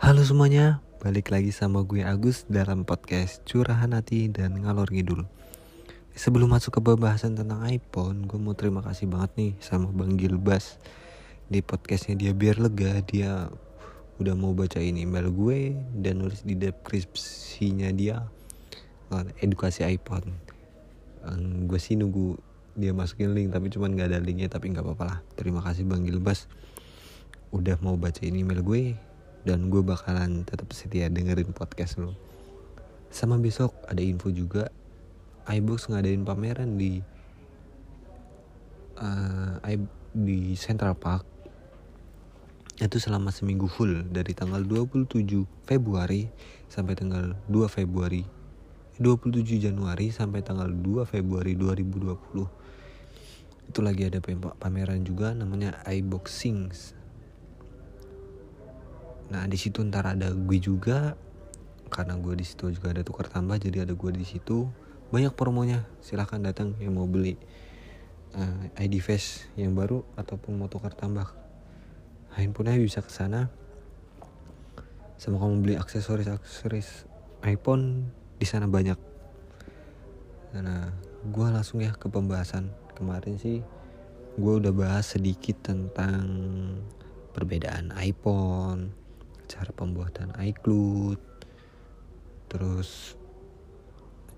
Halo semuanya, balik lagi sama gue Agus dalam podcast Curahan Hati dan Ngalor Ngidul. Sebelum masuk ke pembahasan tentang iPhone, gue mau terima kasih banget nih sama Bang Gilbas di podcastnya dia biar lega dia udah mau bacain email gue dan nulis di deskripsinya dia edukasi iPhone. Gue sih nunggu dia masukin link tapi cuman nggak ada linknya tapi nggak apa-apa lah. Terima kasih Bang Gilbas udah mau bacain email gue dan gue bakalan tetap setia dengerin podcast lo sama besok ada info juga iBox ngadain pameran di uh, di Central Park. Itu selama seminggu full dari tanggal 27 Februari sampai tanggal 2 Februari 27 Januari sampai tanggal 2 Februari 2020 itu lagi ada pameran juga namanya iBoxings nah di situ ntar ada gue juga karena gue di situ juga ada tukar tambah jadi ada gue di situ. Banyak promonya silahkan datang yang mau beli uh, ID face yang baru ataupun mau tukar tambah. Handphonenya bisa ke sana. Sama kamu beli aksesoris aksesoris iPhone di sana banyak. Nah gue langsung ya ke pembahasan kemarin sih gue udah bahas sedikit tentang perbedaan iPhone cara pembuatan iCloud terus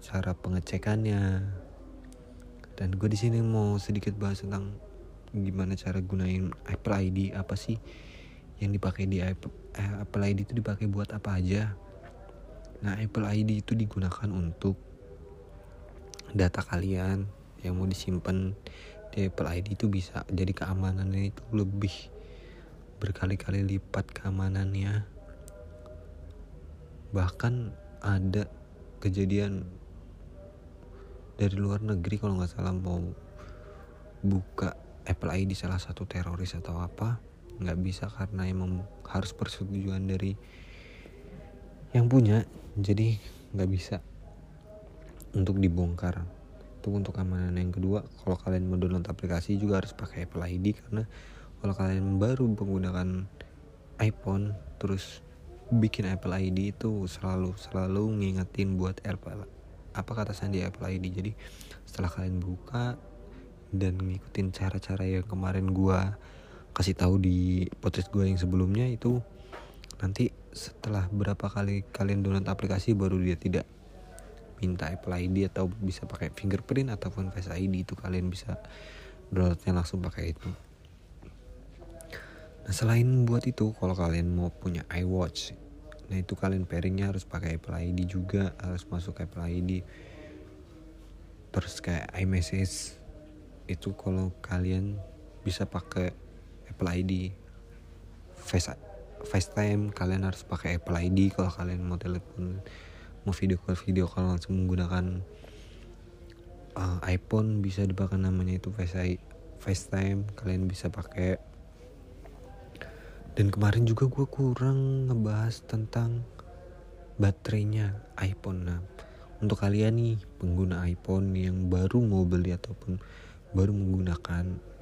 cara pengecekannya. Dan gue di sini mau sedikit bahas tentang gimana cara gunain Apple ID apa sih yang dipakai di Apple, eh, Apple ID itu dipakai buat apa aja. Nah Apple ID itu digunakan untuk data kalian yang mau disimpan di Apple ID itu bisa jadi keamanannya itu lebih berkali-kali lipat keamanannya. Bahkan ada kejadian dari luar negeri kalau nggak salah mau buka Apple ID salah satu teroris atau apa. Nggak bisa karena emang harus persetujuan dari yang punya. Jadi nggak bisa untuk dibongkar. Itu untuk keamanan yang kedua. Kalau kalian mau download aplikasi juga harus pakai Apple ID karena kalau kalian baru menggunakan iPhone terus bikin Apple ID itu selalu selalu ngingetin buat Apple apa kata sandi Apple ID jadi setelah kalian buka dan ngikutin cara-cara yang kemarin gua kasih tahu di podcast gua yang sebelumnya itu nanti setelah berapa kali kalian download aplikasi baru dia tidak minta Apple ID atau bisa pakai fingerprint ataupun Face ID itu kalian bisa downloadnya langsung pakai itu Nah selain buat itu kalau kalian mau punya iWatch Nah itu kalian pairingnya harus pakai Apple ID juga Harus masuk Apple ID Terus kayak iMessage Itu kalau kalian bisa pakai Apple ID Face FaceTime kalian harus pakai Apple ID kalau kalian mau telepon mau video call video call langsung menggunakan uh, iPhone bisa dipakai namanya itu Face FaceTime kalian bisa pakai dan kemarin juga gue kurang ngebahas tentang baterainya iPhone nah untuk kalian nih pengguna iPhone yang baru mau beli ataupun baru menggunakan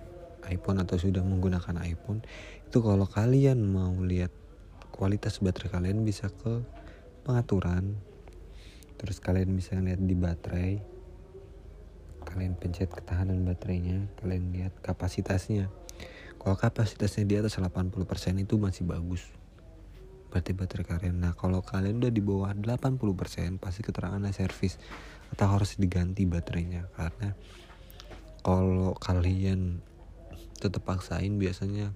iPhone atau sudah menggunakan iPhone itu kalau kalian mau lihat kualitas baterai kalian bisa ke pengaturan. Terus kalian bisa lihat di baterai kalian pencet ketahanan baterainya kalian lihat kapasitasnya kalau kapasitasnya di atas 80% itu masih bagus berarti baterai kalian nah kalau kalian udah di bawah 80% pasti keterangannya servis atau harus diganti baterainya. Karena kalau kalian tetap paksain biasanya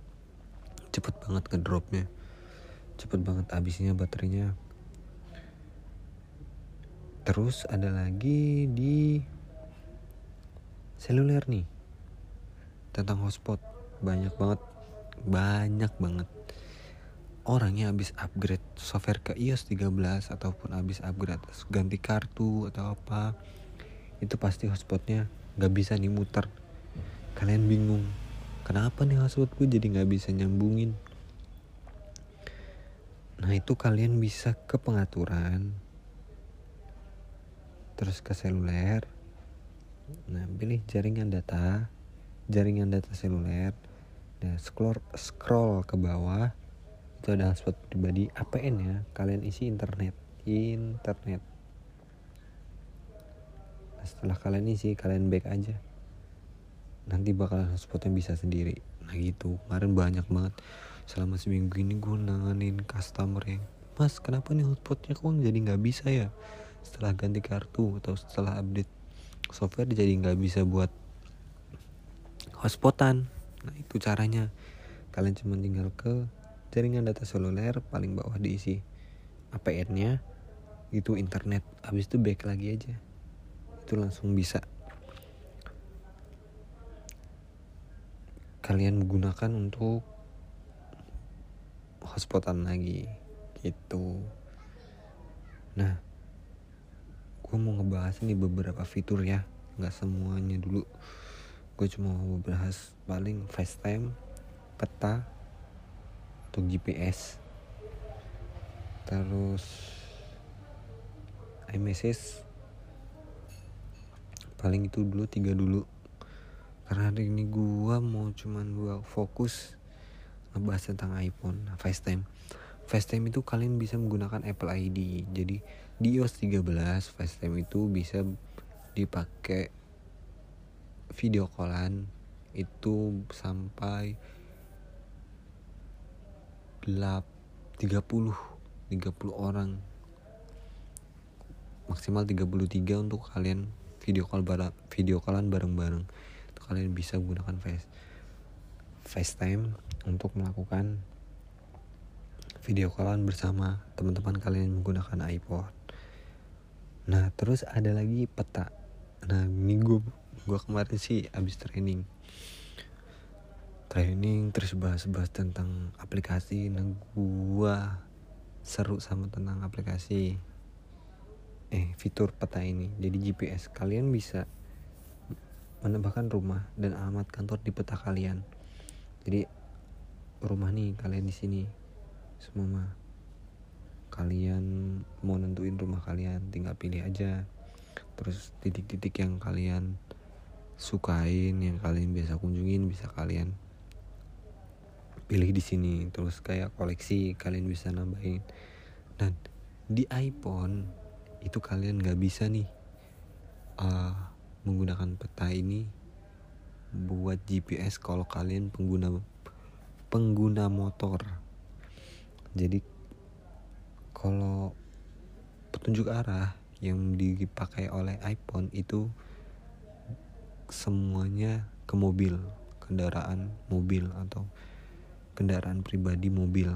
cepet banget ke dropnya cepet banget habisnya baterainya. Terus ada lagi di seluler nih tentang hotspot banyak banget. Banyak banget. Orangnya habis upgrade software ke iOS 13 ataupun habis upgrade ganti kartu atau apa itu pasti hotspotnya nggak bisa nih muter kalian bingung kenapa nih hotspot jadi nggak bisa nyambungin? Nah itu kalian bisa ke pengaturan terus ke seluler. Nah pilih jaringan data jaringan data seluler Nah, scroll scroll ke bawah itu ada hotspot pribadi APN ya. Kalian isi internet internet. Nah, setelah kalian isi kalian back aja. Nanti bakalan hotspotnya bisa sendiri. Nah gitu. Kemarin banyak banget. Selama seminggu ini gue nanganin customer yang mas kenapa nih hotspotnya kok jadi nggak bisa ya? Setelah ganti kartu atau setelah update software jadi nggak bisa buat hotspotan. Nah itu caranya. Kalian cuma tinggal ke jaringan data seluler paling bawah diisi APN nya itu internet. Habis itu back lagi aja. Itu langsung bisa. Kalian gunakan untuk hotspotan lagi gitu. Nah gue mau ngebahas nih beberapa fitur ya. Nggak semuanya dulu gue cuma mau bahas paling FaceTime peta atau GPS terus iMessage paling itu dulu tiga dulu. Karena hari ini gue mau cuman gue fokus ngebahas tentang iPhone nah, FaceTime FaceTime itu kalian bisa menggunakan Apple ID jadi di iOS 13 FaceTime itu bisa dipakai video callan itu sampai 30 30 orang maksimal 33 untuk kalian video call bareng video callan bareng-bareng kalian bisa gunakan face FaceTime untuk melakukan video callan bersama teman-teman kalian menggunakan iPod. Nah, terus ada lagi peta. Nah, ini gue gue kemarin sih abis training. Training terus bahas-bahas tentang aplikasi. Nah gue seru sama tentang aplikasi eh fitur peta ini. Jadi GPS kalian bisa menambahkan rumah dan alamat kantor di peta kalian. Jadi rumah nih kalian di sini. Semua kalian mau nentuin rumah kalian tinggal pilih aja. Terus titik-titik yang kalian sukain yang kalian biasa kunjungin bisa kalian pilih di sini. Terus kayak koleksi kalian bisa nambahin. Dan di iPhone itu kalian nggak bisa nih uh, menggunakan peta ini buat GPS kalau kalian pengguna pengguna motor. Jadi kalau petunjuk arah yang dipakai oleh iPhone itu semuanya ke mobil kendaraan mobil atau kendaraan pribadi mobil.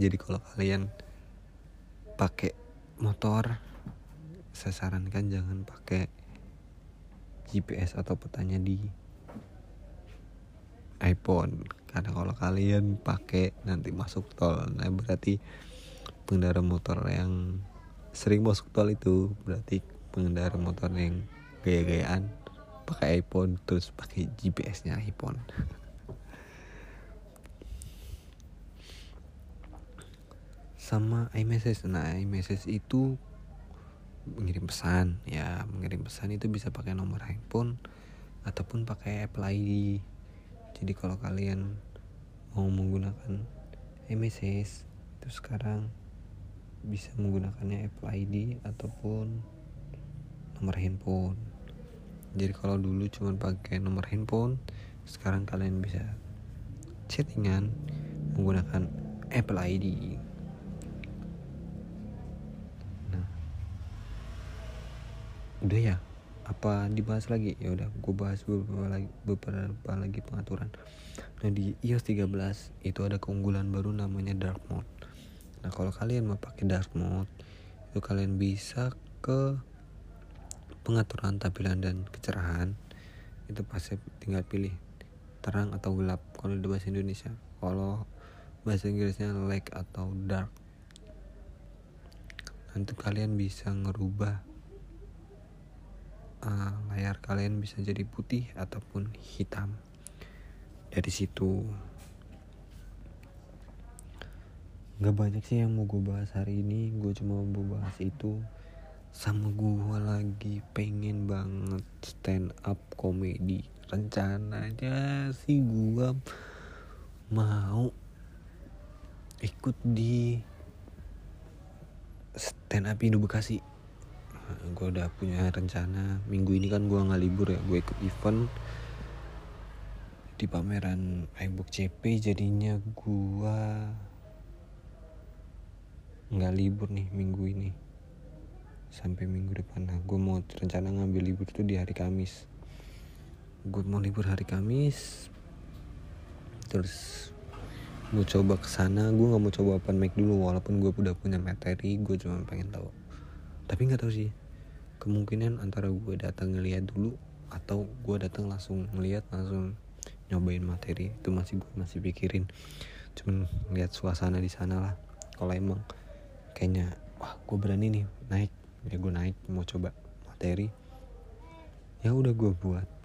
Jadi kalau kalian pakai motor saya sarankan jangan pakai GPS atau petanya di iPhone. Karena kalau kalian pakai nanti masuk tol nah berarti pengendara motor yang sering masuk tol itu berarti pengendara motor yang gaya-gayaan. Pakai iPhone terus pakai GPS-nya iPhone. Sama iMessage. Nah iMessage itu mengirim pesan. Ya mengirim pesan itu bisa pakai nomor handphone ataupun pakai Apple ID jadi kalau kalian mau menggunakan iMessage itu sekarang bisa menggunakannya Apple ID ataupun nomor handphone jadi kalau dulu cuma pakai nomor handphone sekarang kalian bisa chattingan menggunakan Apple ID nah. Udah ya? Apa dibahas lagi? Ya udah gue bahas beberapa lagi beberapa lagi pengaturan. Nah di iOS 13 itu ada keunggulan baru namanya dark mode. Nah kalau kalian mau pakai dark mode itu kalian bisa ke pengaturan tampilan dan kecerahan itu pasti tinggal pilih terang atau gelap. Kalau di bahasa Indonesia kalau bahasa Inggrisnya light atau dark. Nanti kalian bisa ngerubah uh, layar kalian bisa jadi putih ataupun hitam. Dari situ. Nggak banyak sih yang mau gue bahas hari ini. Gue cuma mau bahas itu sama gue lagi pengen banget stand up komedi. Rencananya sih gue mau ikut di stand up Indo Bekasi. Gue udah punya rencana. Minggu ini kan gue nggak libur ya gue ikut event di pameran iBook CP jadinya gue nggak libur nih minggu ini sampai minggu depan. Nah gue mau rencana ngambil libur tuh di hari Kamis. Gue mau libur hari Kamis. Terus mau coba ke sana. Gue nggak mau coba open mic dulu walaupun gue udah punya materi gue cuma pengen tahu. Tapi nggak tahu sih kemungkinan antara gue datang ngeliat dulu atau gue datang langsung ngeliat langsung nyobain materi. Itu masih gue masih pikirin. Cuman lihat suasana di sana lah. Kalau emang kayaknya wah gue berani nih naik ya gue naik mau coba materi. Ya udah gue buat